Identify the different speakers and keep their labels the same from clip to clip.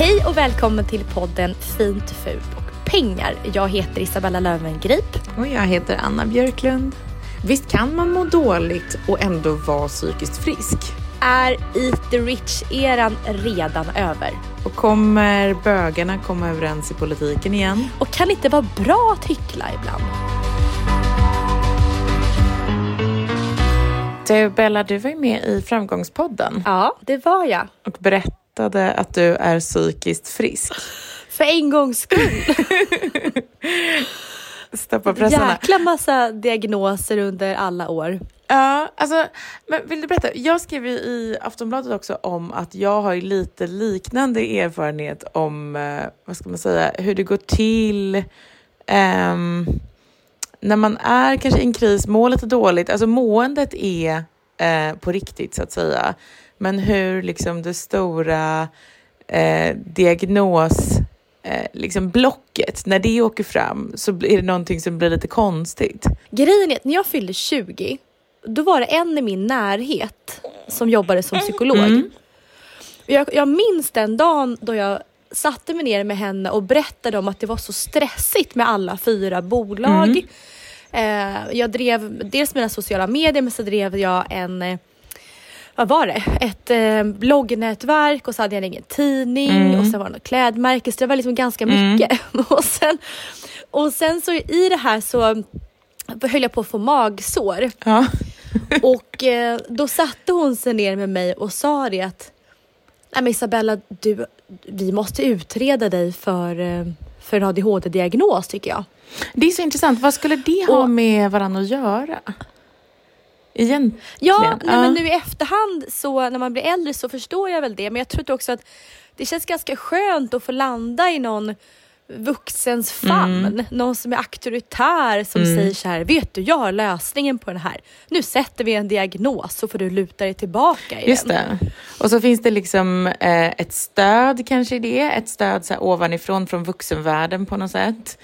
Speaker 1: Hej och välkommen till podden Fint, fult och pengar. Jag heter Isabella Löwengrip.
Speaker 2: Och jag heter Anna Björklund. Visst kan man må dåligt och ändå vara psykiskt frisk?
Speaker 1: Är Eat the Rich-eran redan över?
Speaker 2: Och kommer bögarna komma överens i politiken igen?
Speaker 1: Och kan det inte vara bra att hyckla ibland?
Speaker 2: Du Bella, du var ju med i Framgångspodden
Speaker 1: Ja, det var jag.
Speaker 2: och berättade att du är psykiskt frisk.
Speaker 1: För en gångs skull.
Speaker 2: Stoppa pressarna.
Speaker 1: Jäkla massa diagnoser under alla år.
Speaker 2: Ja, alltså, men vill du berätta? Jag skrev ju i Aftonbladet också om att jag har lite liknande erfarenhet om, eh, vad ska man säga, hur det går till ehm, när man är kanske i en kris, mår lite dåligt. Alltså måendet är eh, på riktigt så att säga. Men hur liksom det stora eh, diagnos eh, liksom blocket, när det åker fram så är det någonting som blir lite konstigt.
Speaker 1: Grejen är att när jag fyllde 20, då var det en i min närhet som jobbade som psykolog.
Speaker 2: Mm.
Speaker 1: Jag, jag minns den dagen då jag satte mig ner med henne och berättade om att det var så stressigt med alla fyra bolag. Eh, jag drev dels mina sociala medier men så drev jag en eh, vad var det? Ett eh, bloggnätverk och så hade jag en egen tidning
Speaker 2: Mm.
Speaker 1: och sen var det något klädmärke så det var liksom ganska mycket. och, sen, och sen så i det här så höll jag på att få magsår.
Speaker 2: Ja.
Speaker 1: Och eh, då satte hon sig ner med mig och sa det att Nej men Isabella, du, vi måste utreda dig för, eh, för en ADHD-diagnos tycker jag.
Speaker 2: Det är så intressant. Vad skulle det ha
Speaker 1: Och-
Speaker 2: med varandra att göra? Egentligen.
Speaker 1: Ja, nej, men nu i efterhand så när man blir äldre så förstår jag väl det. Men jag tror också att det känns ganska skönt att få landa i någon vuxens famn. Någon som är auktoritär som säger så här, vet du jag har lösningen på den här. Nu sätter vi en diagnos så får du luta dig tillbaka igen.
Speaker 2: Just det. Och så finns det liksom eh, ett stöd kanske i det. Ett stöd så här, ovanifrån från vuxenvärlden på något sätt.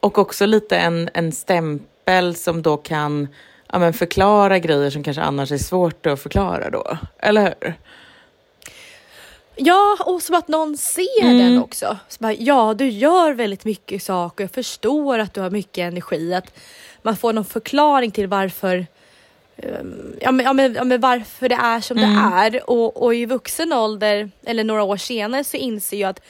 Speaker 2: Och också lite en, en stämpel som då kan ja, men förklara grejer som kanske annars är svårt att förklara då. Eller hur?
Speaker 1: Ja, och som att någon ser
Speaker 2: Mm.
Speaker 1: den också. Så bara, ja, du gör väldigt mycket saker. Jag förstår att du har mycket energi. Att man får någon förklaring till varför Ja men, ja, men, ja, men varför det är som
Speaker 2: Mm.
Speaker 1: det är. Och, och i vuxen ålder, eller några år senare, så inser jag att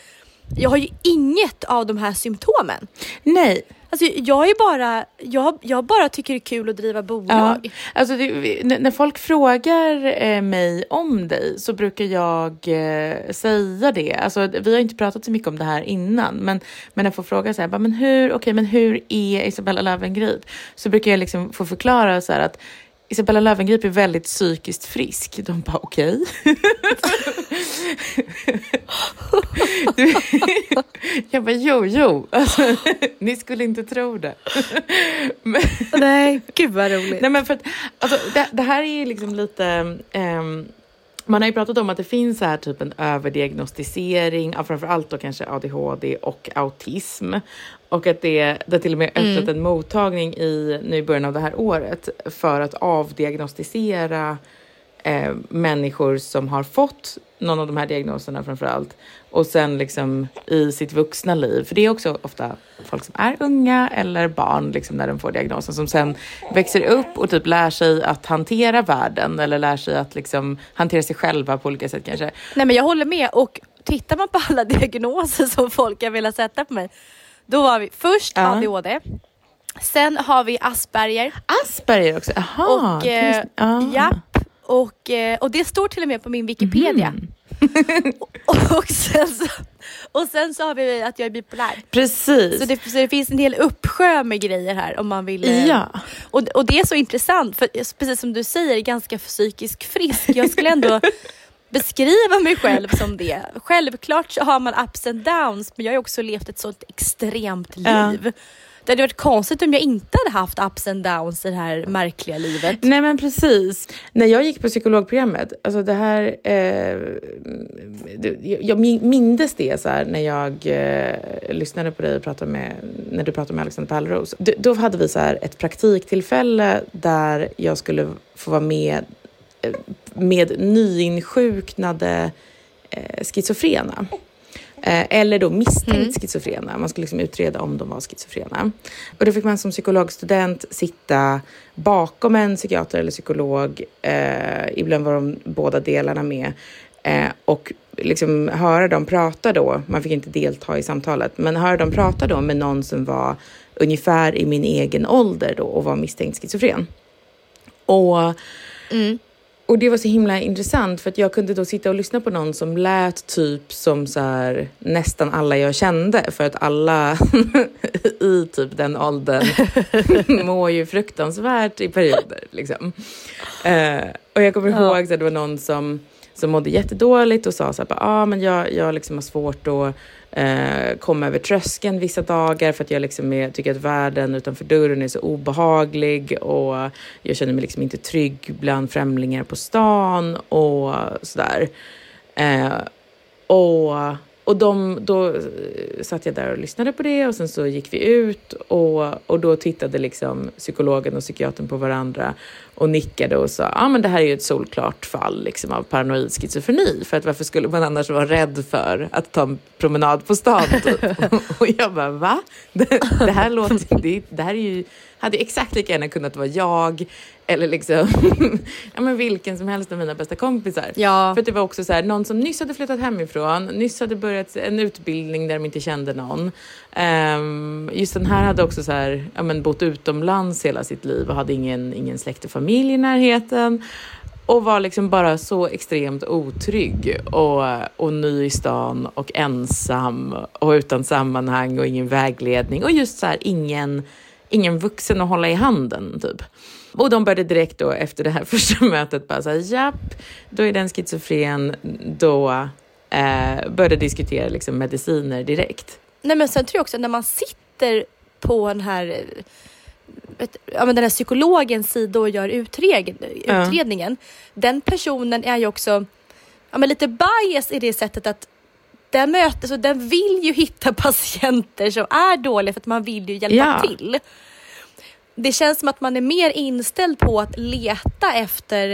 Speaker 1: jag har ju inget av de här symptomen.
Speaker 2: Nej.
Speaker 1: Alltså, jag är bara, jag, jag bara tycker det är kul att driva bolag.
Speaker 2: Ja, alltså det, när folk frågar eh, mig om dig så brukar jag eh, säga det. Alltså, vi har inte pratat så mycket om det här innan, men, men när jag får fråga så här, men hur, okay, men hur är Isabella Löwengrip? Så brukar jag liksom få förklara så här att Isabella Löwengrip är väldigt psykiskt frisk. De bara okej. Du- jag bara jo, jo. Alltså, ni skulle inte tro det. Men,
Speaker 1: Nej, gud vad roligt.
Speaker 2: Nej, men för att, alltså, det, det här är ju liksom lite... ehm, man har ju pratat om att det finns så här typ en överdiagnostisering av framförallt då kanske ADHD och autism. Och att det, det till och med öppnat en mottagning i, nu i början av det här året för att avdiagnostisera eh, människor som har fått någon av de här diagnoserna framför allt och sen liksom i sitt vuxna liv. För det är också ofta folk som är unga eller barn liksom när de får diagnosen som sen växer upp och typ lär sig att hantera världen eller lär sig att liksom hantera sig själva på olika sätt kanske.
Speaker 1: Nej men jag håller med och tittar man på alla diagnoser som folk har velat sätta på mig. Då har vi först
Speaker 2: Ja.
Speaker 1: ADHD. Sen har vi Asperger.
Speaker 2: Asperger också, jaha.
Speaker 1: och, eh,
Speaker 2: ah.
Speaker 1: japp, och, eh, och det står till och med på min Wikipedia.
Speaker 2: Mhm.
Speaker 1: och, och, sen så, och sen så har vi att jag är bipolär.
Speaker 2: Precis.
Speaker 1: Så det, så det finns en hel uppsjö med grejer här om man vill. eh,
Speaker 2: Ja.
Speaker 1: Och, och det är så intressant för precis som du säger, ganska psykiskt frisk. Jag skulle ändå beskriva mig själv som det. Självklart så har man ups and downs men jag har också levt ett sånt extremt
Speaker 2: Ja.
Speaker 1: Det hade varit konstigt om jag inte hade haft ups and downs i det här märkliga livet.
Speaker 2: Nej men precis. När jag gick på psykologprogrammet, alltså det här, eh, det, jag mindes det så här när jag eh, lyssnade på dig och pratade med, när du pratade med Alexander Pärleros. Då hade vi så här ett praktiktillfälle där jag skulle få vara med eh, med nyinsjuknade eh, schizofrena. Eh, eller då misstänkt schizofrena. Man skulle liksom utreda om de var schizofrena. Och då fick man som psykologstudent sitta bakom en psykiater eller psykolog. Eh, ibland var de båda delarna med. Eh, och liksom höra dem prata då. Man fick inte delta i samtalet. Men höra dem prata då med någon som var ungefär i min egen ålder då och var misstänkt schizofren. Och och det var så himla intressant för att jag kunde då sitta och lyssna på någon som lät typ som så här, nästan alla jag kände för att alla i typ den åldern mår ju fruktansvärt i perioder. Liksom. Eh, och jag kommer ihåg att det var någon som, som mådde jättedåligt och sa så här, ah, men jag, jag liksom har svårt att eh, komma över tröskeln vissa dagar för att jag liksom är, tycker att världen utanför dörren är så obehaglig och jag känner mig liksom inte trygg bland främlingar på stan och sådär. Eh, och och de, då eh, satt jag där och lyssnade på det och sen så gick vi ut och, och då tittade liksom psykologen och psykiatern på varandra och nickade och sa ja ah, men det här är ju ett solklart fall liksom, av paranoid schizofreni för att varför skulle man annars vara rädd för att ta en promenad på stan och jag bara va? Det, det här låter, det, det här är ju, hade exakt lika gärna kunnat vara jag eller liksom ja, men vilken som helst av mina bästa kompisar.
Speaker 1: Ja.
Speaker 2: För det var också så här, någon som nyss hade flyttat hemifrån, nyss hade börjat en utbildning där de inte kände någon. Ehm, just den här hade också så här, ja, men bott utomlands hela sitt liv och hade ingen, ingen släkt och familj i närheten. Och var liksom bara så extremt otrygg och, och ny i stan och ensam och utan sammanhang och ingen vägledning och just så här ingen, ingen vuxen att hålla i handen typ. Och de började direkt då efter det här första mötet bara säga japp, då är den schizofren, då eh, började diskutera liksom mediciner direkt.
Speaker 1: Nej men sen tror jag också när man sitter på den här, vet, ja, men den här psykologens sida och gör utreg,
Speaker 2: Ja.
Speaker 1: utredningen. Den personen är ju också ja, men lite bias i det sättet att den, möter, så den vill ju hitta patienter som är dåliga för att man vill ju hjälpa
Speaker 2: Ja.
Speaker 1: till. Det känns som att man är mer inställd på att leta efter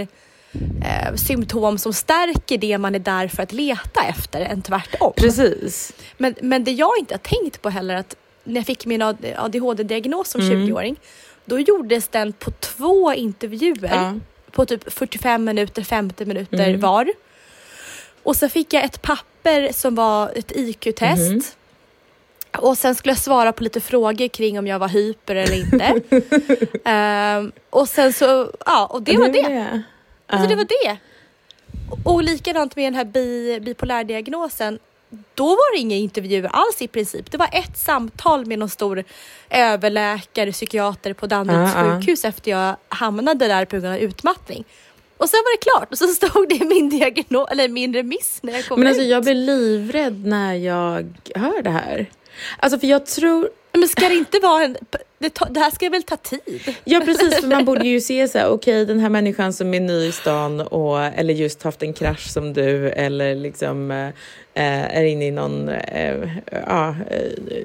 Speaker 1: eh, symptom som stärker det man är där för att leta efter än tvärtom.
Speaker 2: Precis.
Speaker 1: Men, men det jag inte har tänkt på heller att när jag fick min AD- ADHD-diagnos som
Speaker 2: Mm.
Speaker 1: 20-åring, då gjordes den på två intervjuer
Speaker 2: Ja.
Speaker 1: på typ 45 minuter, 50 minuter
Speaker 2: Mm.
Speaker 1: var. Och så fick jag ett papper som var ett IQ-test.
Speaker 2: Mhm.
Speaker 1: Och sen skulle jag svara på lite frågor kring om jag var hyper eller inte. Ehm, och sen så, ja, och det var det. Alltså det var det. Och likadant med den här bi, bipolärdiagnosen. då var det inga intervjuer alls i princip. Det var ett samtal med någon stor överläkare, psykiater på Danderyds
Speaker 2: Ja, ja.
Speaker 1: sjukhus efter jag hamnade där på grund av utmattning. Och sen var det klart och så stod det i min diagnos, eller min remiss när jag kom
Speaker 2: Men
Speaker 1: ut.
Speaker 2: alltså jag blir livrädd när jag hör det här. Alltså för jag tror,
Speaker 1: Men ska det inte vara en... Det, ta, det här ska väl ta tid?
Speaker 2: ja precis för man borde ju se så här, okej den här människan som är ny i stan och, eller just haft en krasch som du eller liksom eh, är inne i någon, eh, eh,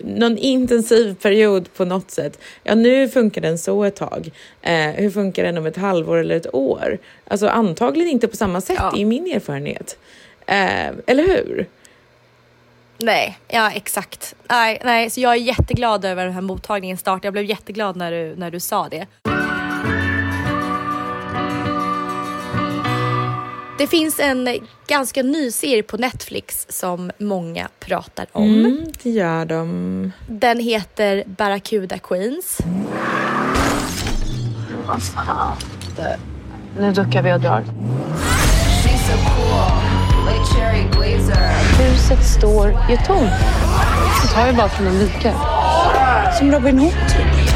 Speaker 2: någon intensiv period på något sätt. Ja nu funkar den så ett tag. Eh, hur funkar den om ett halvår eller ett år? Alltså antagligen inte på samma sätt,
Speaker 1: Ja.
Speaker 2: är min erfarenhet. Eh, eller hur?
Speaker 1: Nej, ja exakt. Nej, nej, så jag är jätteglad över den här mottagningen start. Jag blev jätteglad när du, när du sa det. Det finns en ganska ny serie på Netflix som många pratar om.
Speaker 2: Mm, det gör de.
Speaker 1: Den heter Barracuda Queens.
Speaker 3: Nu duckar vi och drar.
Speaker 4: She's so cool.
Speaker 3: Huset står ju tomt. Det tar ju bara från en vike.
Speaker 5: Som Robin Hood, typ.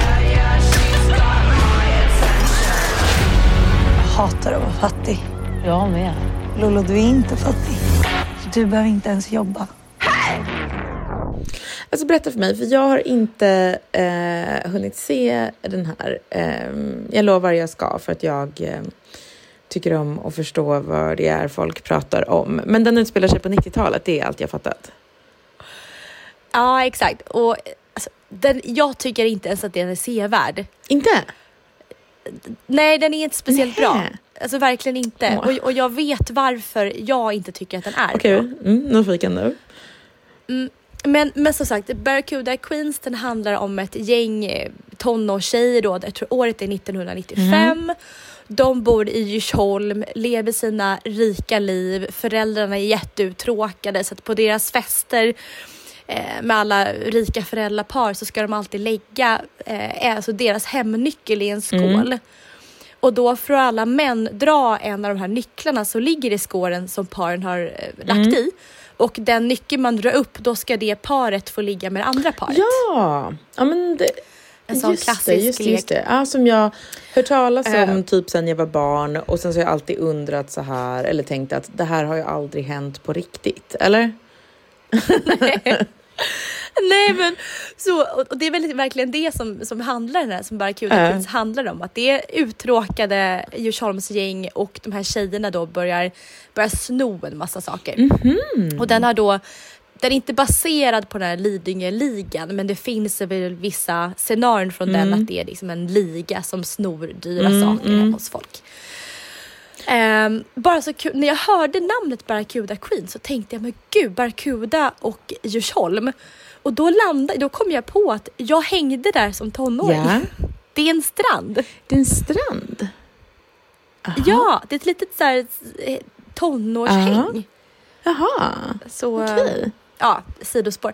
Speaker 5: Jag hatar att vara fattig.
Speaker 3: Jag med.
Speaker 5: Lollo, du är inte fattig. Du behöver inte ens jobba.
Speaker 2: Alltså berätta för mig, för jag har inte eh, hunnit se den här. Eh, jag lovar jag ska för att jag eh, tycker om att förstå vad det är folk pratar om. Men den utspelar sig på 90-talet, det är allt jag fattat.
Speaker 1: Ja, exakt. Och alltså, den, jag tycker inte ens att den är sevärd.
Speaker 2: Inte?
Speaker 1: Nej, den är inte speciellt bra.
Speaker 2: Nähä.
Speaker 1: Alltså verkligen inte.
Speaker 2: Åh.
Speaker 1: Och, och jag vet varför jag inte tycker att den är
Speaker 2: Okej,
Speaker 1: bra.
Speaker 2: mm, nyfiken nu.
Speaker 1: Men, men som sagt, Barracuda Queens den handlar om ett gäng eh, tonårstjejer då. Jag tror året är 1995. De bor i Djursholm, lever sina rika liv. Föräldrarna är jätteuttråkade så att på deras fester eh, med alla rika föräldrapar så ska de alltid lägga eh, alltså deras hemnyckel i en skål. Och då får alla män dra en av de här nycklarna som ligger i skålen som paren har eh, lagt i. Och den nyckeln man drar upp, då ska det paret få ligga med det andra paret.
Speaker 2: Ja, ja men det,
Speaker 1: En sån
Speaker 2: just
Speaker 1: klassisk
Speaker 2: det, just, det, just
Speaker 1: lek.
Speaker 2: det. Ja, som jag hört talas om
Speaker 1: Eh.
Speaker 2: typ sen jag var barn och sen så har jag alltid undrat så här eller tänkt att det här har ju aldrig hänt på riktigt, eller?
Speaker 1: Nej men så, och det är väl verkligen det som, som handlar den här, som Barracuda
Speaker 2: Ja.
Speaker 1: Queens handlar om. Att det är uttråkade Djursholmsgäng och de här tjejerna då börjar, börjar sno en massa saker.
Speaker 2: Mhm.
Speaker 1: Och den har då den är inte baserad på den här Lidingö-ligan men det finns väl vissa scenarion från den
Speaker 2: Mm.
Speaker 1: att det är liksom en liga som snor dyra saker hemma hos folk. Ehm, bara så kul, när jag hörde namnet Barracuda Queen så tänkte jag men gud Barracuda och Djursholm. Och då, landade, då kom jag på att jag hängde där som tonåring.
Speaker 2: Ja.
Speaker 1: Det är en strand.
Speaker 2: Det är en strand.
Speaker 1: Ja, det är ett litet så här, eh, tonårshäng.
Speaker 2: Jaha, okej.
Speaker 1: Ja, sidospår.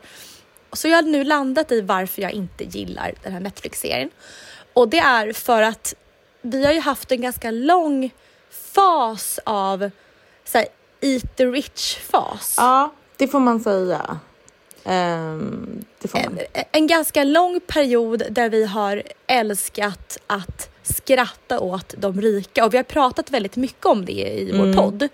Speaker 1: Så jag har nu landat i varför jag inte gillar den här Netflix-serien. Och det är för att vi har ju haft en ganska lång fas av så här, eat the rich-fas.
Speaker 2: Ja, det får man säga. Det får man.
Speaker 1: En, en ganska lång period där vi har älskat att skratta åt de rika och vi har pratat väldigt mycket om det i vår
Speaker 2: Mm.
Speaker 1: podd.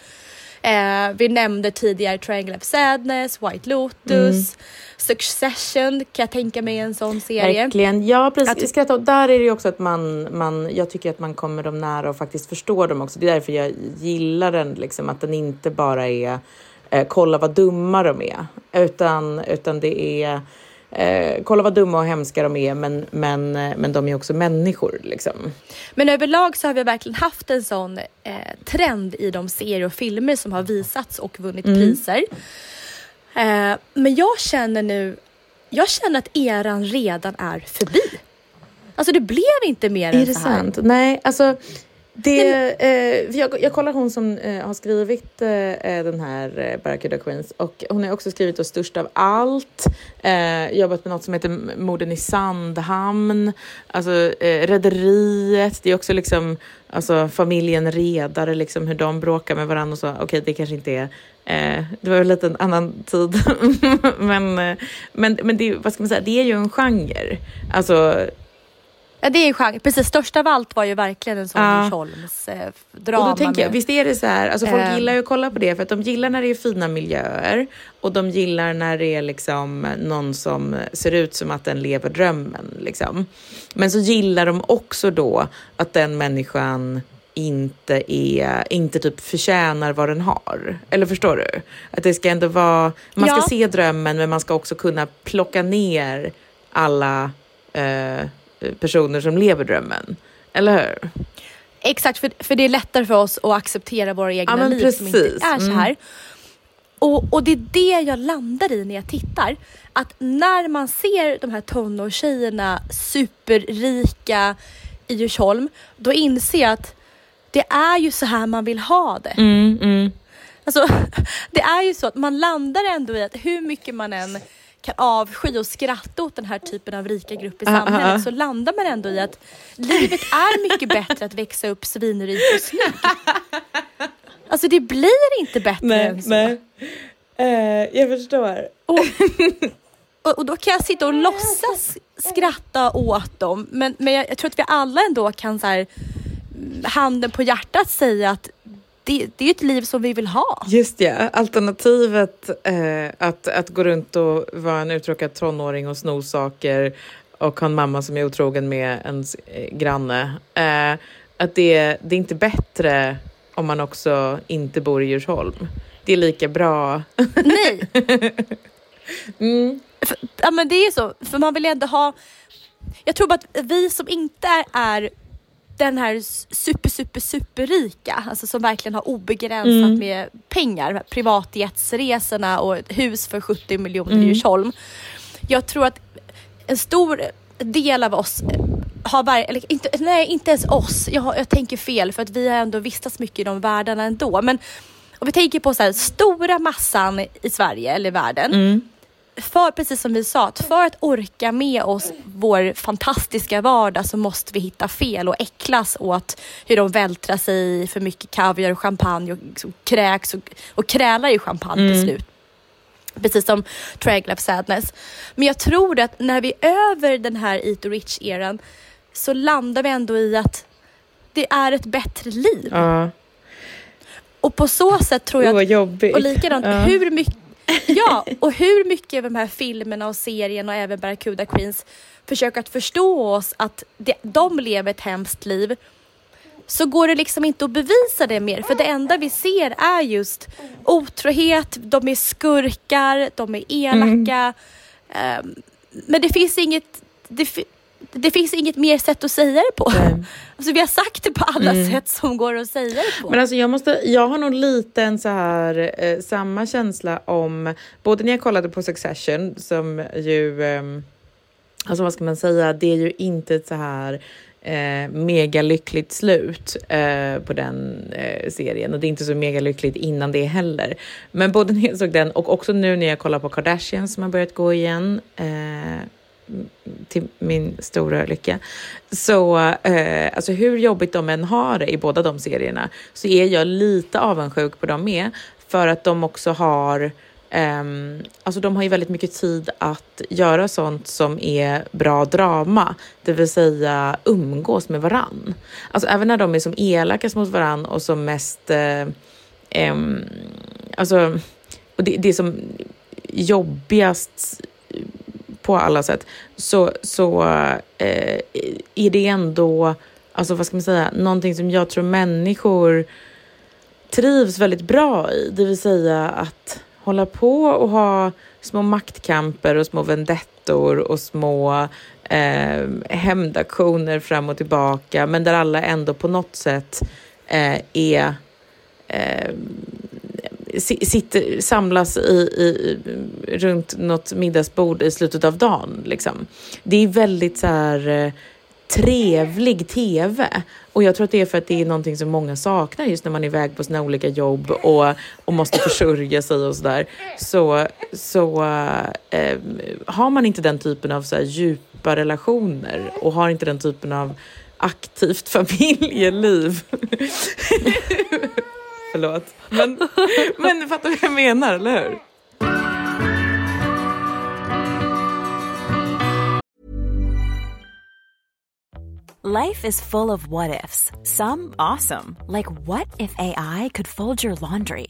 Speaker 1: Eh, vi nämnde tidigare Triangle of Sadness, White Lotus, Succession kan jag tänka mig en sån serie.
Speaker 2: Verkligen. Ja, precis.
Speaker 1: Att-
Speaker 2: där är det ju också att man, man, jag tycker att man kommer dem nära och faktiskt förstår dem också. Det är därför jag gillar den, liksom, att den inte bara är eh, kolla vad dumma de är, utan, utan det är eh, kolla vad dumma och hemska de är, men, men, eh, men de är också människor. Liksom.
Speaker 1: Men överlag så har vi verkligen haft en sån eh, trend i de serier och filmer som har visats och vunnit
Speaker 2: Mm.
Speaker 1: priser. Eh, men jag känner nu, jag känner att eran redan är förbi. Alltså det blev inte mer
Speaker 2: Är
Speaker 1: än
Speaker 2: det
Speaker 1: så här.
Speaker 2: sant? Nej, alltså Det, eh, jag, jag kollar hon som eh, har skrivit eh, den här eh, Barracuda Queens och hon har också skrivit då Störst av allt, eh, jobbat med något som heter Morden i Sandhamn, alltså eh, Rederiet, det är också liksom alltså, familjen Redare, liksom hur de bråkar med varandra och så. Okej, okay, det kanske inte är eh, det var lite en annan tid, men, eh, men, men det, vad ska man säga, det är ju en genre. Alltså,
Speaker 1: Ja, det är en genre. Precis, störst av allt var ju verkligen en sån ja. Djursholms eh, drama.
Speaker 2: Och då tänker jag, visst är det så här, alltså folk eh. gillar ju att kolla på det för att de gillar när det är fina miljöer och de gillar när det är liksom någon som ser ut som att den lever drömmen. Liksom. Men så gillar de också då att den människan inte, är, inte typ förtjänar vad den har. Eller förstår du? Att det ska ändå vara, man ska ja. se drömmen men man ska också kunna plocka ner alla eh, personer som lever drömmen. Eller hur?
Speaker 1: Exakt, för, för det är lättare för oss att acceptera våra egna ja, liv precis. som inte är så här. Mm. Och, och det är det jag landar i när jag tittar. Att när man ser de här tonårstjejerna superrika i Djursholm, då inser jag att det är ju så här man vill ha det.
Speaker 2: Mm, mm.
Speaker 1: Alltså, det är ju så att man landar ändå i att hur mycket man än kan avsky och skratta åt den här typen av rika grupp i samhället uh, uh, uh. så landar man ändå i att livet är mycket bättre att växa upp svinrik och snygg. Alltså det blir inte bättre
Speaker 2: nej,
Speaker 1: än så.
Speaker 2: Nej. Uh, jag förstår.
Speaker 1: Och, och, och, då kan jag sitta och låtsas skratta åt dem men, men jag, jag tror att vi alla ändå kan så här, handen på hjärtat säga att det, det är ett liv som vi vill ha.
Speaker 2: Just ja, alternativet eh, att, att gå runt och vara en uttråkad tonåring och sno saker och ha en mamma som är otrogen med ens eh, granne. Eh, att det, det är inte bättre om man också inte bor i Djursholm. Det är lika bra.
Speaker 1: Nej! mm. För, ja men det är så, för man vill ändå ha... Jag tror bara att vi som inte är, är den här super, super, superrika, alltså som verkligen har obegränsat mm. med pengar, privatjetsresorna och ett hus för 70 miljoner mm. i Djursholm. Jag tror att en stor del av oss har var, eller inte, nej inte ens oss, jag, jag tänker fel för att vi har ändå vistats mycket i de världarna ändå. Men om vi tänker på så här, stora massan i Sverige eller världen mm för, precis som vi sa, att för att orka med oss vår fantastiska vardag så måste vi hitta fel och äcklas åt hur de vältrar sig i för mycket kaviar och champagne och, och kräks och, och krälar i champagne mm. till slut. Precis som Triangle of Sadness. Men jag tror att när vi är över den här Eat the Rich-eran så landar vi ändå i att det är ett bättre liv.
Speaker 2: Uh.
Speaker 1: Och på så sätt tror jag...
Speaker 2: Att.
Speaker 1: Och likadant, uh. hur mycket ja, och hur mycket av de här filmerna och serien och även Barracuda Queens försöker att förstå oss att de lever ett hemskt liv så går det liksom inte att bevisa det mer för det enda vi ser är just otrohet, de är skurkar, de är elaka. Mm. Um, men det finns inget, det, det finns inget mer sätt att säga det på. Mm. Alltså, vi har sagt det på alla mm. sätt som går att säga det på.
Speaker 2: Men alltså, jag, måste, jag har nog lite en så här, eh, samma känsla om, både när jag kollade på Succession som ju, eh, alltså vad ska man säga, det är ju inte ett så här eh, mega lyckligt slut eh, på den eh, serien och det är inte så mega lyckligt innan det heller. Men både när jag såg den och också nu när jag kollar på Kardashian som har börjat gå igen eh, till min stora lycka. Så eh, alltså hur jobbigt de än har det i båda de serierna så är jag lite avundsjuk på dem med för att de också har Um, alltså de har ju väldigt mycket tid att göra sånt som är bra drama, det vill säga umgås med varann. Alltså även när de är som elakast mot varann och som mest, uh, um, alltså, och det, det är som jobbigast på alla sätt, så, så eh, är det ändå, alltså vad ska man säga, någonting som jag tror människor trivs väldigt bra i. Det vill säga att hålla på och ha små maktkamper och små vendettor och små eh, hämndaktioner fram och tillbaka, men där alla ändå på något sätt eh, är eh, sitter, samlas i, i, runt något middagsbord i slutet av dagen. Liksom. Det är väldigt så här, eh, trevlig TV. Och jag tror att det är för att det är någonting som många saknar just när man är iväg på sina olika jobb och, och måste försörja sig och sådär. Så, så äh, har man inte den typen av så här, djupa relationer och har inte den typen av aktivt familjeliv. Förlåt. Men, men fattar du vad jag menar, eller hur?
Speaker 6: Life is full of what ifs. Some awesome, like what if AI could fold your laundry?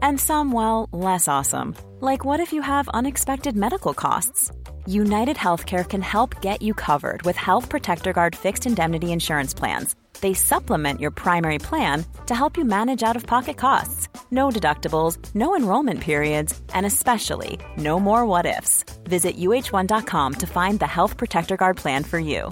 Speaker 6: And some, well, less awesome, like what if you have unexpected medical costs? United Healthcare can help get you covered with Health Protector Guard fixed indemnity insurance plans. They supplement your primary plan to help you manage out of pocket costs. No deductibles, no enrollment periods, and especially no more what ifs. Visit uh1.com to find the Health Protector Guard plan for you.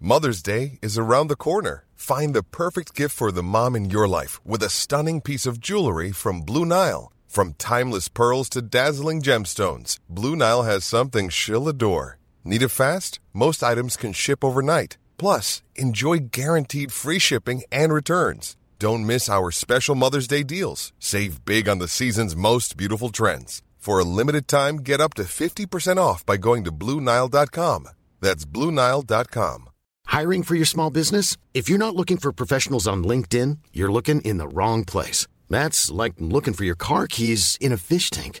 Speaker 7: Mother's Day is around the corner. Find the perfect gift for the mom in your life with a stunning piece of jewelry from Blue Nile. From timeless pearls to dazzling gemstones, Blue Nile has something she'll adore. Need it fast? Most items can ship overnight. Plus, enjoy guaranteed free shipping and returns. Don't miss our special Mother's Day deals. Save big on the season's most beautiful trends. For a limited time, get up to 50% off by going to BlueNile.com. That's BlueNile.com.
Speaker 8: Hiring for your small business? If you're not looking for professionals on LinkedIn, you're looking in the wrong place. That's like looking for your car keys in a fish tank.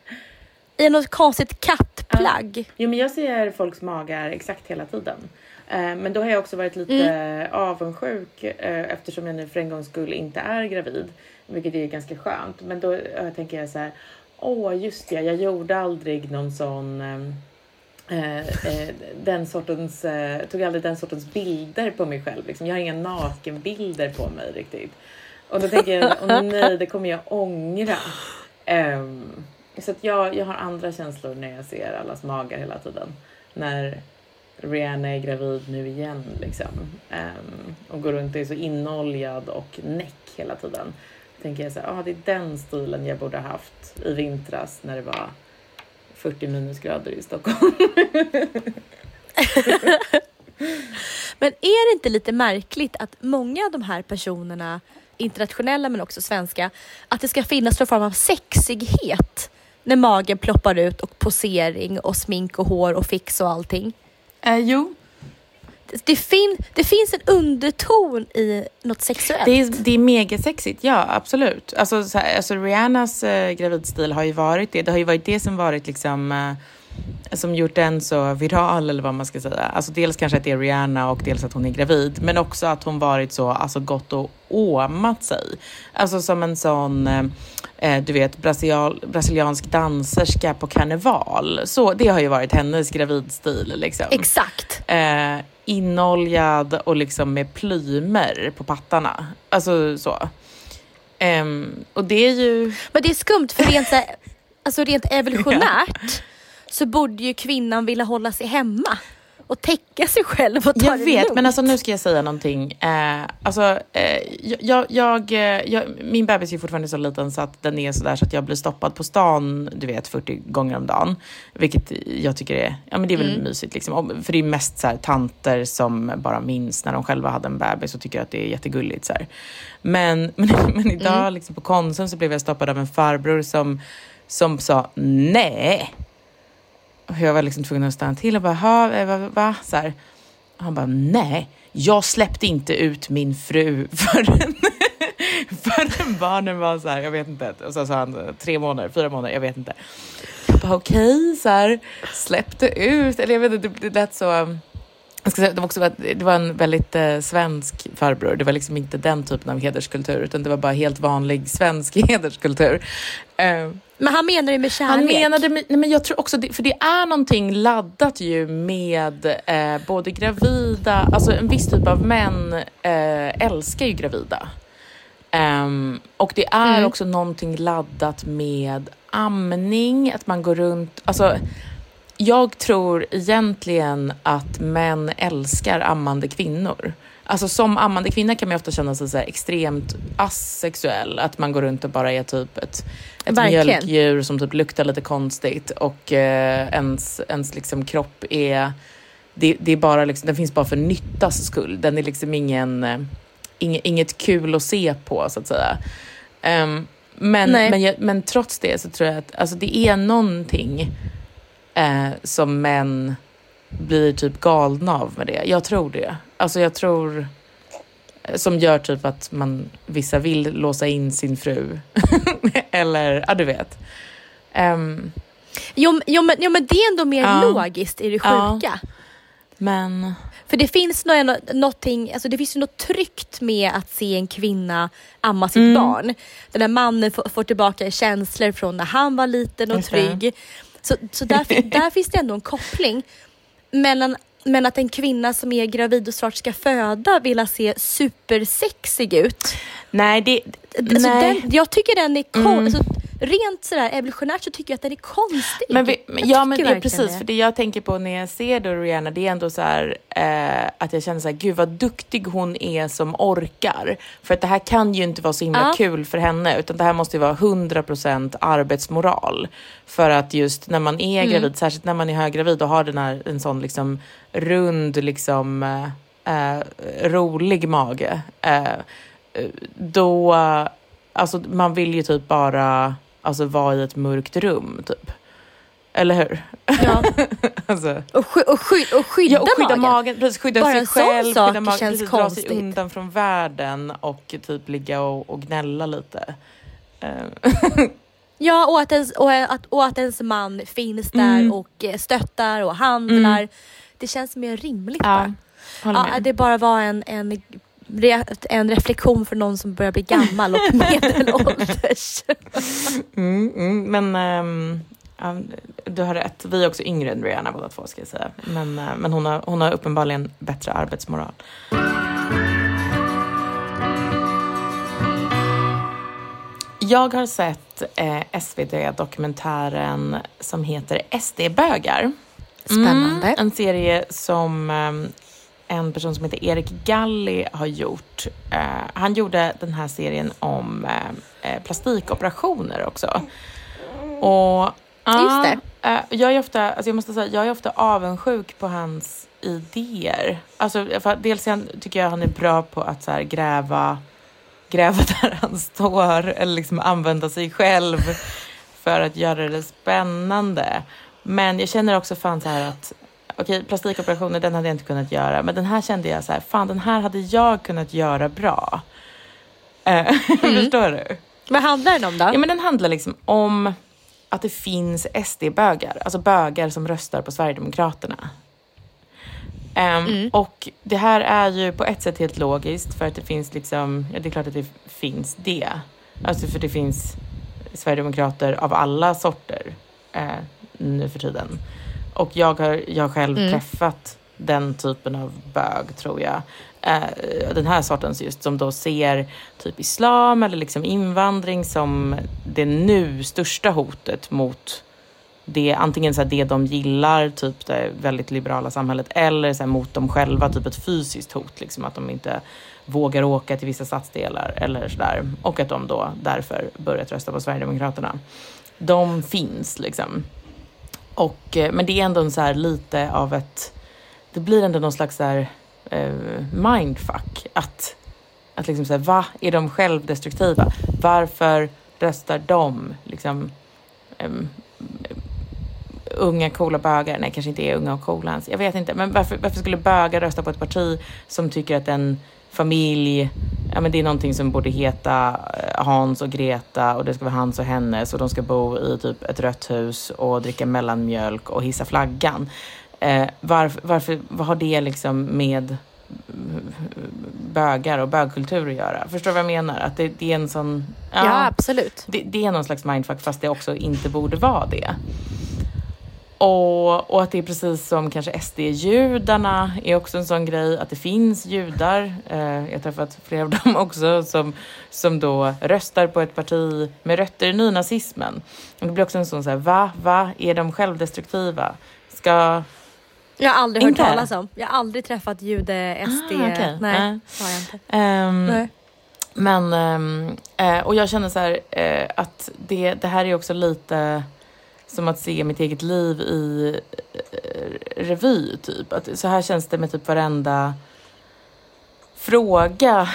Speaker 1: I något konstigt kattplagg.
Speaker 2: Ja. Jo, men jag ser folks magar exakt hela tiden. Eh, Men då har jag också varit lite
Speaker 1: Mm.
Speaker 2: avundsjuk eh, eftersom jag nu för en gångs skull inte är gravid. Vilket är ganska skönt. Men då eh, tänker jag så här. Åh, just det. Jag gjorde aldrig någon sån ehm, eh, eh, den sortens, eh, tog aldrig den sortens bilder på mig själv. Liksom. Jag har inga nakenbilder på mig riktigt. Och då tänker jag, åh nej, det kommer jag ångra. Så att jag, jag har andra känslor när jag ser allas magar hela tiden. När Rihanna är gravid nu igen liksom. Um, och går runt och är så inoljad och näck hela tiden. Tänker jag så här, ah, det är den stilen jag borde ha haft i vintras när det var 40 minusgrader i Stockholm.
Speaker 1: Men är det inte lite märkligt att många av de här personerna, internationella men också svenska, att det ska finnas någon form av sexighet när magen ploppar ut och posering och smink och hår och fix och allting?
Speaker 2: Eh, jo.
Speaker 1: Det, det, fin, det finns en underton i något sexuellt.
Speaker 2: Det är, det är megasexigt, ja absolut. Alltså, så här, alltså Rihannas eh, gravidstil har ju varit det. Det har ju varit det som varit liksom eh, som gjort den så viral eller vad man ska säga. Alltså dels kanske att det är Rihanna och dels att hon är gravid. Men också att hon varit så, alltså gått och åmat sig. Alltså som en sån, eh, du vet, brasilial, brasiliansk danserska på karneval. Så det har ju varit hennes gravidstil liksom.
Speaker 1: Exakt.
Speaker 2: Eh, inoljad och liksom med plymer på pattarna. Alltså så. Ehm, och det är ju...
Speaker 1: Men det är skumt för rent, alltså rent evolutionärt så borde ju kvinnan vilja hålla sig hemma och täcka sig själv och ta
Speaker 2: Jag
Speaker 1: det
Speaker 2: vet,
Speaker 1: lugnt.
Speaker 2: men alltså nu ska jag säga någonting. Eh, alltså, eh, jag, jag, eh, jag, min bebis är fortfarande så liten så att den är sådär så att jag blir stoppad på stan, du vet, 40 gånger om dagen. Vilket jag tycker är, ja men det är väl
Speaker 1: Mm.
Speaker 2: mysigt liksom. Om- För det är mest så här, tanter som bara minns när de själva hade en bebis och tycker att det är jättegulligt. Så här. Men, men, men idag
Speaker 1: Mm.
Speaker 2: liksom, på Konsum så blev jag stoppad av en farbror som, som sa nej. Och jag var liksom tvungen att stanna till och bara, "Ha, eh, va, va? Så här. Och han bara, nej, jag släppte inte ut min fru förrän, förrän barnen var så här, jag vet inte, och så sa han tre månader, fyra månader, jag vet inte. Jag bara, okej, så här, släppte ut, eller jag vet inte, det, det lät så, um, Jag ska säga, det, var också, det var en väldigt eh, svensk farbror. Det var liksom inte den typen av hederskultur utan det var bara helt vanlig svensk hederskultur. Eh,
Speaker 1: men han menar det med kärlek?
Speaker 2: han menade, med- nej men jag tror också, det, för det är någonting laddat ju med eh, både gravida, alltså en viss typ av män eh, älskar ju gravida. Ehm, och det är
Speaker 1: Mm.
Speaker 2: också någonting laddat med amning, att man går runt, alltså jag tror egentligen att män älskar ammande kvinnor. Alltså som ammande kvinna kan man ju ofta känna sig så extremt asexuell. Att man går runt och bara är typ ett, ett
Speaker 1: Verkligen.
Speaker 2: mjölkdjur som typ luktar lite konstigt och eh, ens, ens liksom kropp är... Det, det är bara liksom, den finns bara för nyttas skull. Den är liksom ingen, eh, inget, inget kul att se på så att säga. Ehm, men,
Speaker 1: Nej.
Speaker 2: men, men trots det så tror jag att alltså, det är någonting eh, som män blir typ galna av med det. Jag tror det. Alltså jag tror eh, som gör typ att man vissa vill låsa in sin fru. Eller, ja du vet. Ehm,
Speaker 1: Jo, jo, men, jo men det är ändå mer
Speaker 2: Ja.
Speaker 1: logiskt i det
Speaker 2: Ja.
Speaker 1: sjuka.
Speaker 2: men
Speaker 1: För det finns nå- någonting, alltså det finns ju något tryggt med att se en kvinna amma sitt
Speaker 2: Mm.
Speaker 1: barn. Den där mannen får, får tillbaka känslor från när han var liten och
Speaker 2: det.
Speaker 1: trygg. Så, så där, där finns det ändå en koppling. Mellan, men att en kvinna som är gravid och snart ska föda vill se supersexig ut
Speaker 2: nej, det...
Speaker 1: Alltså
Speaker 2: nej.
Speaker 1: den, jag tycker den är kon-
Speaker 2: Mm.
Speaker 1: alltså, Rent sådär evolutionärt så tycker jag att den är konstig.
Speaker 2: Men vi,
Speaker 1: Jag
Speaker 2: ja, men ja, precis.
Speaker 1: det.
Speaker 2: För det jag tänker på när jag ser då Rihanna, det är ändå så här eh, att jag känner så här, gud vad duktig hon är som orkar. För att det här kan ju inte vara så himla
Speaker 1: Ja.
Speaker 2: kul för henne, utan det här måste ju vara 100% arbetsmoral. För att just när man är
Speaker 1: Mm.
Speaker 2: gravid, särskilt när man är höggravid och har den här, en sån liksom rund, liksom eh, eh, rolig mage, eh, då, eh, alltså man vill ju typ bara alltså, vara i ett mörkt rum, typ. Eller hur?
Speaker 1: Ja.
Speaker 2: alltså.
Speaker 1: Och, sky, och, sky, och skydda,
Speaker 2: ja, och skydda magen.
Speaker 1: magen.
Speaker 2: precis, skydda
Speaker 1: Bara
Speaker 2: sig
Speaker 1: en sån
Speaker 2: själv,
Speaker 1: sak
Speaker 2: skydda magen,
Speaker 1: känns
Speaker 2: precis, dra sig
Speaker 1: konstigt.
Speaker 2: undan från världen och typ ligga och, och gnälla lite. Eh,
Speaker 1: Ja, och att, ens, och, att, och att ens man finns där
Speaker 2: Mm.
Speaker 1: och eh, stöttar och handlar.
Speaker 2: Mm.
Speaker 1: Det känns mer rimligt
Speaker 2: ja,
Speaker 1: bara. Ja, det bara var en, en, en reflektion för någon som börjar bli gammal och medelålders.
Speaker 2: Mm, mm, men ja, du har rätt. Vi är också yngre än Rihanna båda två ska jag säga. Men, eh, men hon, har, hon har uppenbarligen bättre arbetsmoral. Jag har sett eh, SVT-dokumentären som heter SD-bögar.
Speaker 1: Spännande.
Speaker 2: Mm, en serie som eh, en person som heter Erik Galli har gjort. Eh, han gjorde den här serien om eh, eh, plastikoperationer också. Och
Speaker 1: Just det.
Speaker 2: eh, jag är ofta, alltså jag måste säga, jag är ofta avundsjuk på hans idéer. Alltså, dels tycker jag han är bra på att så här, gräva, gräva där han står eller liksom använda sig själv för att göra det spännande. Men jag känner också fan så här att okej, plastikoperationer, den hade jag inte kunnat göra. Men den här kände jag så här, fan den här hade jag kunnat göra bra. Eh, Förstår du?
Speaker 1: Vad handlar den om då?
Speaker 2: Ja, men den handlar liksom om att det finns SD-bögar, alltså bögar som röstar på Sverigedemokraterna. Ehm, Och det här är ju på ett sätt helt logiskt för att det finns liksom, ja det är klart att det finns det. Alltså för det finns Sverigedemokrater av alla sorter eh, nu för tiden. Och jag har jag själv
Speaker 1: Mm.
Speaker 2: träffat den typen av bög tror jag. Eh, den här sortens just som då ser typ islam eller liksom invandring som det nu största hotet mot det, antingen så det de gillar, typ det väldigt liberala samhället, eller så mot dem själva, typ ett fysiskt hot, liksom att de inte vågar åka till vissa stadsdelar eller sådär. Och att de då därför börjat rösta på Sverigedemokraterna. De finns liksom. Och, eh, men det är ändå en så här lite av ett, det blir ändå någon slags så här, eh, mindfuck. Att, att liksom säga, va? Är de självdestruktiva? Varför röstar de liksom ehm, unga coola bögar, nej kanske inte är unga och coola ens, jag vet inte, men varför, varför skulle bögar rösta på ett parti som tycker att den familj, ja men det är någonting som borde heta eh, Hans och Greta och det ska vara hans och hennes och de ska bo i typ ett rött hus och dricka mellanmjölk och hissa flaggan. Eh, varför, varför, vad har det liksom med bögar och bögkultur att göra? Förstår du vad jag menar? Att det, det är en sån...
Speaker 1: Ja, absolut.
Speaker 2: Det, det, är någon slags mindfuck fast det också inte borde vara det. Och, och att det är precis som kanske SD-judarna är också en sån grej, att det finns judar, eh, jag har träffat flera av dem också, som, som då röstar på ett parti med rötter i nynazismen. Och det blir också en sån så här, va, va, är de självdestruktiva? Ska...
Speaker 1: Jag har aldrig
Speaker 2: Inte?
Speaker 1: hört talas om. Jag har aldrig träffat jude, SD.
Speaker 2: Ah, okej.
Speaker 1: Nej,
Speaker 2: Nej.
Speaker 1: har jag inte.
Speaker 2: Ehm,
Speaker 1: Nej.
Speaker 2: Men, eh, och jag känner så här eh, att det, det här är också lite som att se mitt eget liv i eh, revy, typ. Att, så här känns det med typ varenda fråga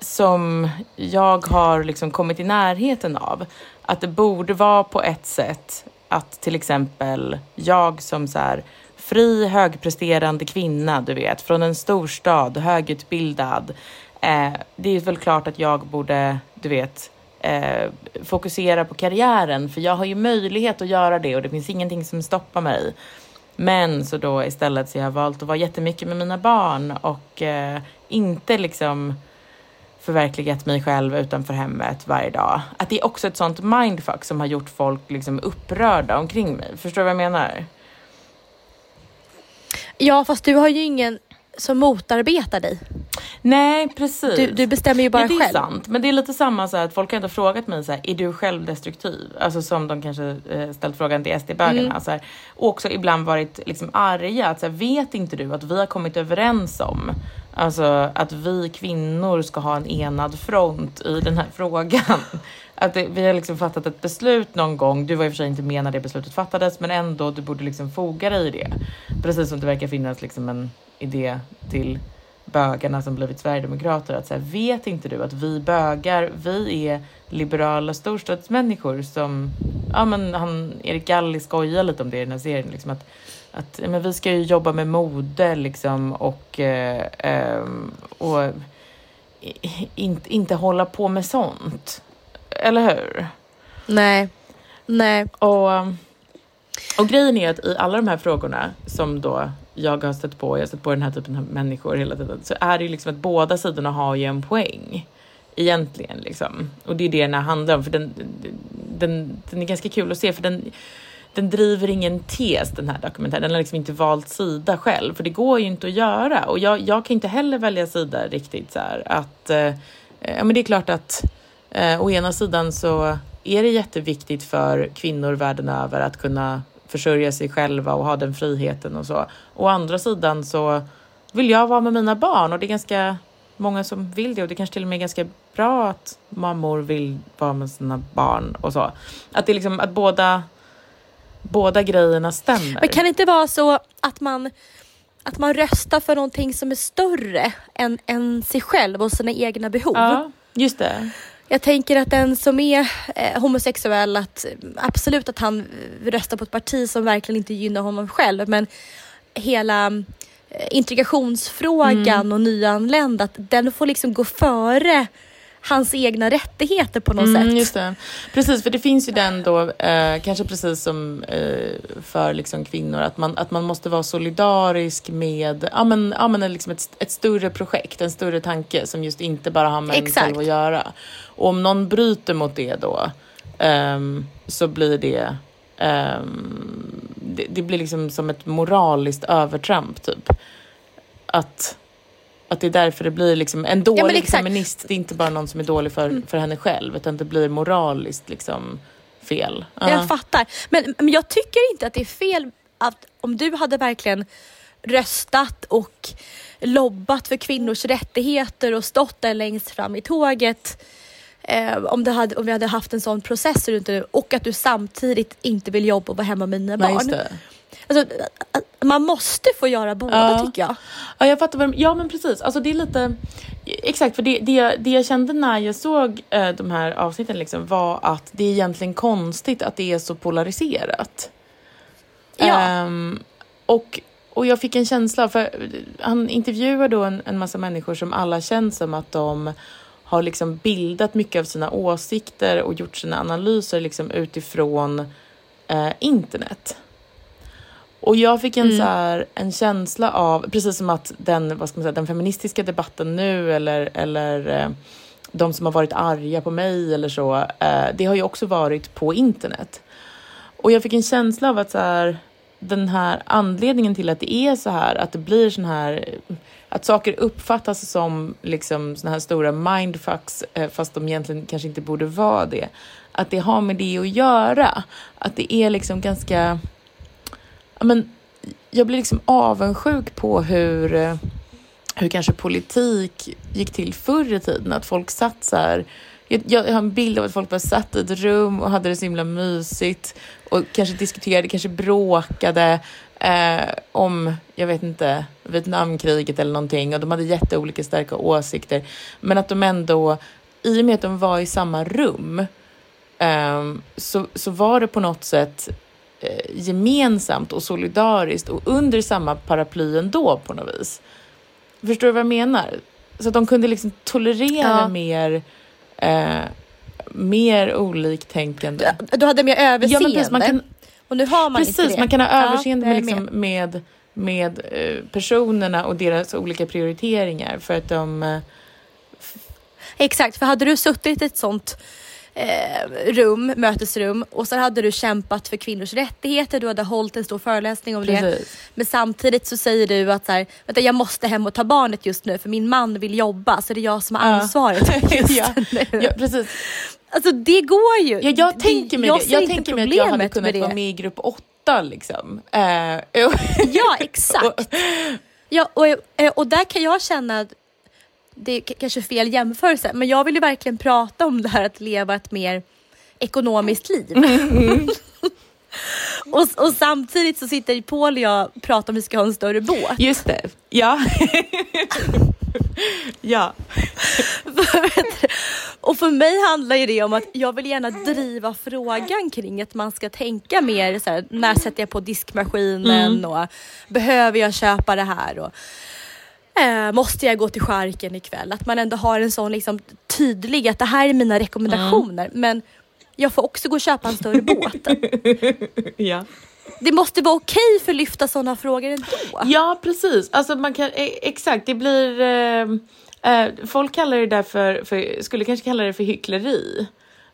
Speaker 2: som jag har liksom kommit i närheten av. Att det borde vara på ett sätt att till exempel jag som så här fri högpresterande kvinna, du vet, från en storstad, högutbildad. Eh, det är väl klart att jag borde, du vet, eh, fokusera på karriären för jag har ju möjlighet att göra det och det finns ingenting som stoppar mig. Men så då istället så jag har valt att vara jättemycket med mina barn och eh, inte liksom förverkligat mig själv utanför hemmet varje dag. Att det är också ett sånt mindfuck som har gjort folk liksom upprörda omkring mig. Förstår du vad jag menar?
Speaker 1: Ja, fast du har ju ingen som motarbetar dig.
Speaker 2: Nej, precis.
Speaker 1: Du, du bestämmer ju bara
Speaker 2: ja, det är
Speaker 1: själv.
Speaker 2: sant. Men det är lite samma så här att folk har ändå frågat mig så här, är du självdestruktiv? Alltså som de kanske eh, ställt frågan till SD-bögarna.
Speaker 1: Mm.
Speaker 2: Så här, och också ibland varit liksom arga. Att så här, vet inte du att vi har kommit överens om Alltså att vi kvinnor ska ha en enad front i den här frågan. Att det, vi har liksom fattat ett beslut någon gång. Du var i och för sig inte med när det beslutet fattades, men ändå, du borde liksom foga dig i det. Precis som det verkar finnas liksom en idé till bögarna som blivit sverigedemokrater att så här, vet inte du att vi bögar, vi är liberala storstadsmänniskor som, ja men han, Erik Galli skojar lite om det i den här serien, liksom att, att men vi ska ju jobba med mode liksom och, eh, ehm, och inte, inte hålla på med sånt. Eller hur?
Speaker 1: Nej. Nej.
Speaker 2: Och, och grejen är att i alla de här frågorna som då jag har stött på, jag har stött på den här typen av människor hela tiden, så är det ju liksom att båda sidorna har ju en poäng. Egentligen liksom. Och det är det den här handlar om, för den, den, den är ganska kul att se, för den, den driver ingen tes den här dokumentären. Den har liksom inte valt sida själv, för det går ju inte att göra. Och jag, jag kan inte heller välja sida riktigt så här att, eh, ja men det är klart att eh, å ena sidan så är det jätteviktigt för kvinnor världen över att kunna försörja sig själva och ha den friheten och så. Å andra sidan så vill jag vara med mina barn och det är ganska många som vill det och det kanske till och med är ganska bra att mammor vill vara med sina barn och så. Att det är liksom att båda, båda grejerna stämmer.
Speaker 1: Men kan det inte vara så att man, att man röstar för någonting som är större än, än sig själv och sina egna behov?
Speaker 2: Ja, just det.
Speaker 1: Jag tänker att den som är eh, homosexuell, att absolut att han röstar på ett parti som verkligen inte gynnar honom själv, men hela eh, integrationsfrågan
Speaker 2: Mm.
Speaker 1: och nyanlända, att den får liksom gå före hans egna rättigheter på något
Speaker 2: Mm,
Speaker 1: sätt.
Speaker 2: Precis, för det finns ju den då, eh, kanske precis som eh, för liksom kvinnor, att man, att man måste vara solidarisk med ja, men, ja, men liksom ett, ett större projekt, en större tanke som just inte bara har med en
Speaker 1: Exakt.
Speaker 2: själv att göra. Och om någon bryter mot det då, ehm, så blir det ehm, det, det blir liksom som ett moraliskt övertramp typ. Att, att det är därför det blir liksom en dålig
Speaker 1: exakt.
Speaker 2: feminist, det är inte bara någon som är dålig för, för henne själv, utan det blir moraliskt liksom fel. Ja.
Speaker 1: Jag fattar. Men, men jag tycker inte att det är fel att om du hade verkligen röstat och lobbat för kvinnors rättigheter och stått där längst fram i tåget eh, om, det hade, om vi hade haft en sån process runt det och att du samtidigt inte vill jobba och vara hemma med dina
Speaker 2: Nej,
Speaker 1: barn. Alltså, man måste få göra båda
Speaker 2: Ja.
Speaker 1: tycker jag.
Speaker 2: Ja, jag fattar vad Ja, men precis. Alltså det är lite... Exakt, för det, det, jag- det jag kände när jag såg eh, de här avsnitten liksom, var att det är egentligen konstigt att det är så polariserat.
Speaker 1: Ja.
Speaker 2: Ehm, och, och jag fick en känsla, för han intervjuar då en, en massa människor som alla känns som att de har liksom bildat mycket av sina åsikter och gjort sina analyser liksom utifrån eh, internet. Och jag fick en,
Speaker 1: Mm.
Speaker 2: så här, en känsla av, precis som att den, vad ska man säga, den feministiska debatten nu eller, eller eh, de som har varit arga på mig eller så, eh, det har ju också varit på internet. Och jag fick en känsla av att så här, den här anledningen till att det är så här, att det blir sån här, att saker uppfattas som liksom såna här stora mindfucks, eh, fast de egentligen kanske inte borde vara det. Att det har med det att göra. Att det är liksom ganska, men, jag blir liksom avundsjuk på hur, eh, hur kanske politik gick till förr i tiden. Att folk satt så här, jag, jag har en bild av att folk bara satt i ett rum och hade det så himla mysigt och kanske diskuterade, kanske bråkade eh, om, jag vet inte, Vietnamkriget eller någonting och de hade jätteolika starka åsikter. Men att de ändå, i och med att de var i samma rum, eh, så, så var det på något sätt eh, gemensamt och solidariskt och under samma paraply ändå på något vis. Förstår du vad jag menar? Så att de kunde liksom tolerera
Speaker 1: Ja.
Speaker 2: mer, eh, mer oliktänkande.
Speaker 1: Du hade mer överseende.
Speaker 2: Ja, precis, man kan,
Speaker 1: och nu har man
Speaker 2: precis, man kan ha
Speaker 1: Ja,
Speaker 2: överseende
Speaker 1: jag
Speaker 2: med,
Speaker 1: är
Speaker 2: liksom, med, med eh, personerna och deras olika prioriteringar för att de... Eh,
Speaker 1: Exakt, för hade du suttit i ett sånt eh, rum, mötesrum och så hade du kämpat för kvinnors rättigheter, du hade hållit en stor föreläsning om det.
Speaker 2: Precis.
Speaker 1: Men samtidigt så säger du att så här, vänta, jag måste hem och ta barnet just nu för min man vill jobba så det är jag som har
Speaker 2: Ja.
Speaker 1: ansvaret just
Speaker 2: ja,
Speaker 1: nu.
Speaker 2: ja, precis.
Speaker 1: Alltså det går ju.
Speaker 2: Ja, jag tänker mig
Speaker 1: jag
Speaker 2: det. Jag tänker mig att jag hade kunnat
Speaker 1: med det.
Speaker 2: vara med i grupp åtta liksom. Eh,
Speaker 1: Ja, exakt. Ja, och, och där kan jag känna att det är kanske fel jämförelse, men jag vill ju verkligen prata om det här att leva ett mer ekonomiskt liv. och, och samtidigt så sitter Paul och jag och pratar om vi ska ha en större båt.
Speaker 2: Just det. Ja. ja.
Speaker 1: och för mig handlar ju det om att jag vill gärna driva frågan kring att man ska tänka mer så här, när sätter jag på diskmaskinen
Speaker 2: Mm.
Speaker 1: och behöver jag köpa det här? Och, eh, måste jag gå till skärken ikväll? Att man ändå har en sån liksom, tydlig att det här är mina rekommendationer
Speaker 2: Mm.
Speaker 1: men jag får också gå och köpa en större båt.
Speaker 2: ja.
Speaker 1: Det måste vara okej för att lyfta sådana frågor ändå.
Speaker 2: Ja, precis. Alltså man kan, eh, exakt, det blir... Eh, eh, folk kallar det där för, för, skulle kanske kalla det för hyckleri.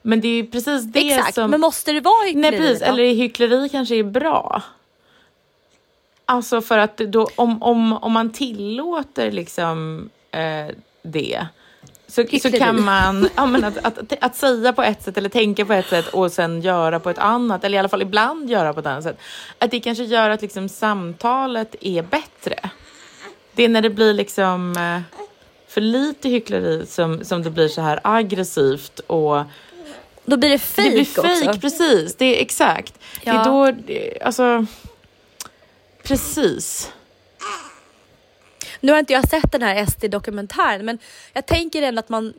Speaker 2: Men det är ju precis det
Speaker 1: Exakt,
Speaker 2: som...
Speaker 1: men måste det vara hyckleri
Speaker 2: Nej, precis.
Speaker 1: då?
Speaker 2: Eller hyckleri kanske är bra. Alltså för att då, om, om, om man tillåter liksom eh, det så, så kan man ja, men att, att, att, säga på ett sätt eller tänka på ett sätt och sen göra på ett annat eller i alla fall ibland göra på ett annat sätt. Att det kanske gör att liksom samtalet är bättre. Det är när det blir liksom eh, för lite hyckleri som, som det blir så här aggressivt och
Speaker 1: Då blir det fejk
Speaker 2: det blir
Speaker 1: också.
Speaker 2: precis. Det är exakt. Det
Speaker 1: Ja.
Speaker 2: är då, det- alltså, precis.
Speaker 1: Nu har inte jag sett den här SD-dokumentären men jag tänker ändå att man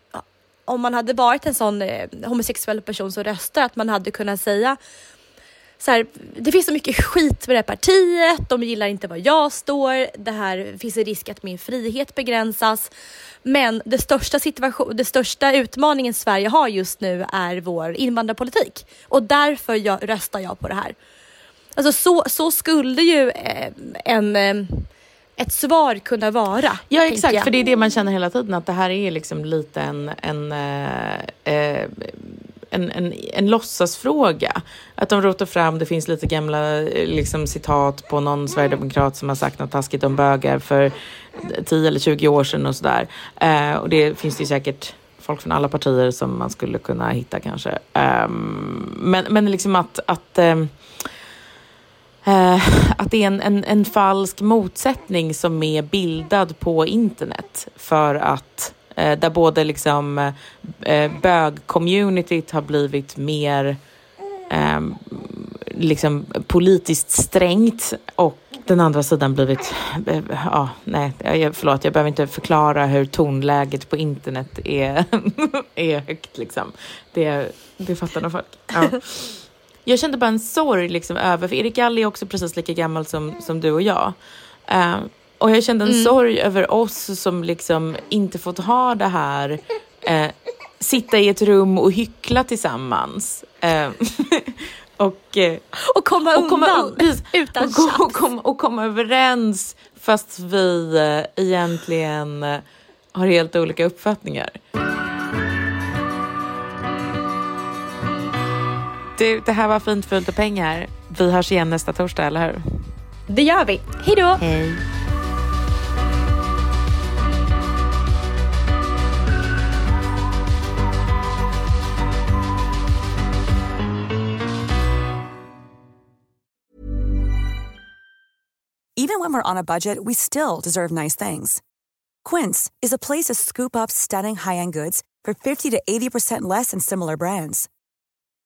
Speaker 1: om man hade varit en sån eh, homosexuell person som röstar att man hade kunnat säga så här, det finns så mycket skit med det här partiet, de gillar inte var jag står, det här finns en risk att min frihet begränsas. Men det största, situation, det största utmaningen Sverige har just nu är vår invandrarpolitik och därför jag, röstar jag på det här. Alltså så, så skulle ju eh, en, eh, ett svar kunna vara.
Speaker 2: Ja exakt,
Speaker 1: jag.
Speaker 2: för det är det man känner hela tiden att det här är liksom lite en, en, eh, eh, en, en, en låtsasfråga. Att de rotar fram, det finns lite gamla eh, liksom, citat på någon sverigedemokrat som har sagt något taskigt om bögar för 10 eller 20 år sedan och sådär. Eh, och det finns det ju säkert folk från alla partier som man skulle kunna hitta kanske. Ehm, men, men liksom att, att Eh, Eh, att det är en, en, en falsk motsättning som är bildad på internet för att eh, där både liksom eh, eh bög-communityt har blivit mer eh, liksom politiskt strängt och den andra sidan blivit, eh, ja, nej, förlåt, jag behöver inte förklara hur tonläget på internet är, är högt liksom. Det, det fattar nog folk. Ja. Jag kände bara en sorg liksom över, för Erik Galli är också precis lika gammal som, som du och jag. Eh, och jag kände en
Speaker 1: Mm.
Speaker 2: sorg över oss som liksom inte fått ha det här, eh, sitta i ett rum och hyckla tillsammans. Eh, Och,
Speaker 1: Och komma
Speaker 2: och komma,
Speaker 1: undan
Speaker 2: precis,
Speaker 1: utan
Speaker 2: och, kom- och, kom, och komma överens fast vi egentligen har helt olika uppfattningar. Du, det här var fint fult och pengar. Vi hörs igen nästa torsdag, eller hur?
Speaker 1: Det gör vi. Hej då!
Speaker 2: Hej.
Speaker 9: Even when we're on a budget, we still deserve nice things. Quince is a place to scoop up stunning high-end goods for 50 to 80% less than similar brands.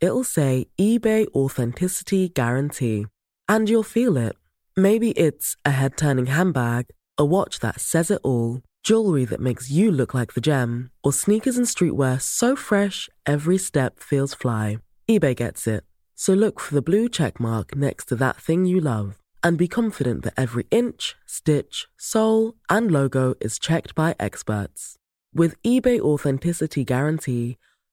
Speaker 10: It'll say eBay Authenticity Guarantee. And you'll feel it. Maybe it's a head turning handbag, a watch that says it all, jewelry that makes you look like the gem, or sneakers and streetwear so fresh every step feels fly. eBay gets it. So look for the blue check mark next to that thing you love and be confident that every inch, stitch, sole, and logo is checked by experts. With eBay Authenticity Guarantee,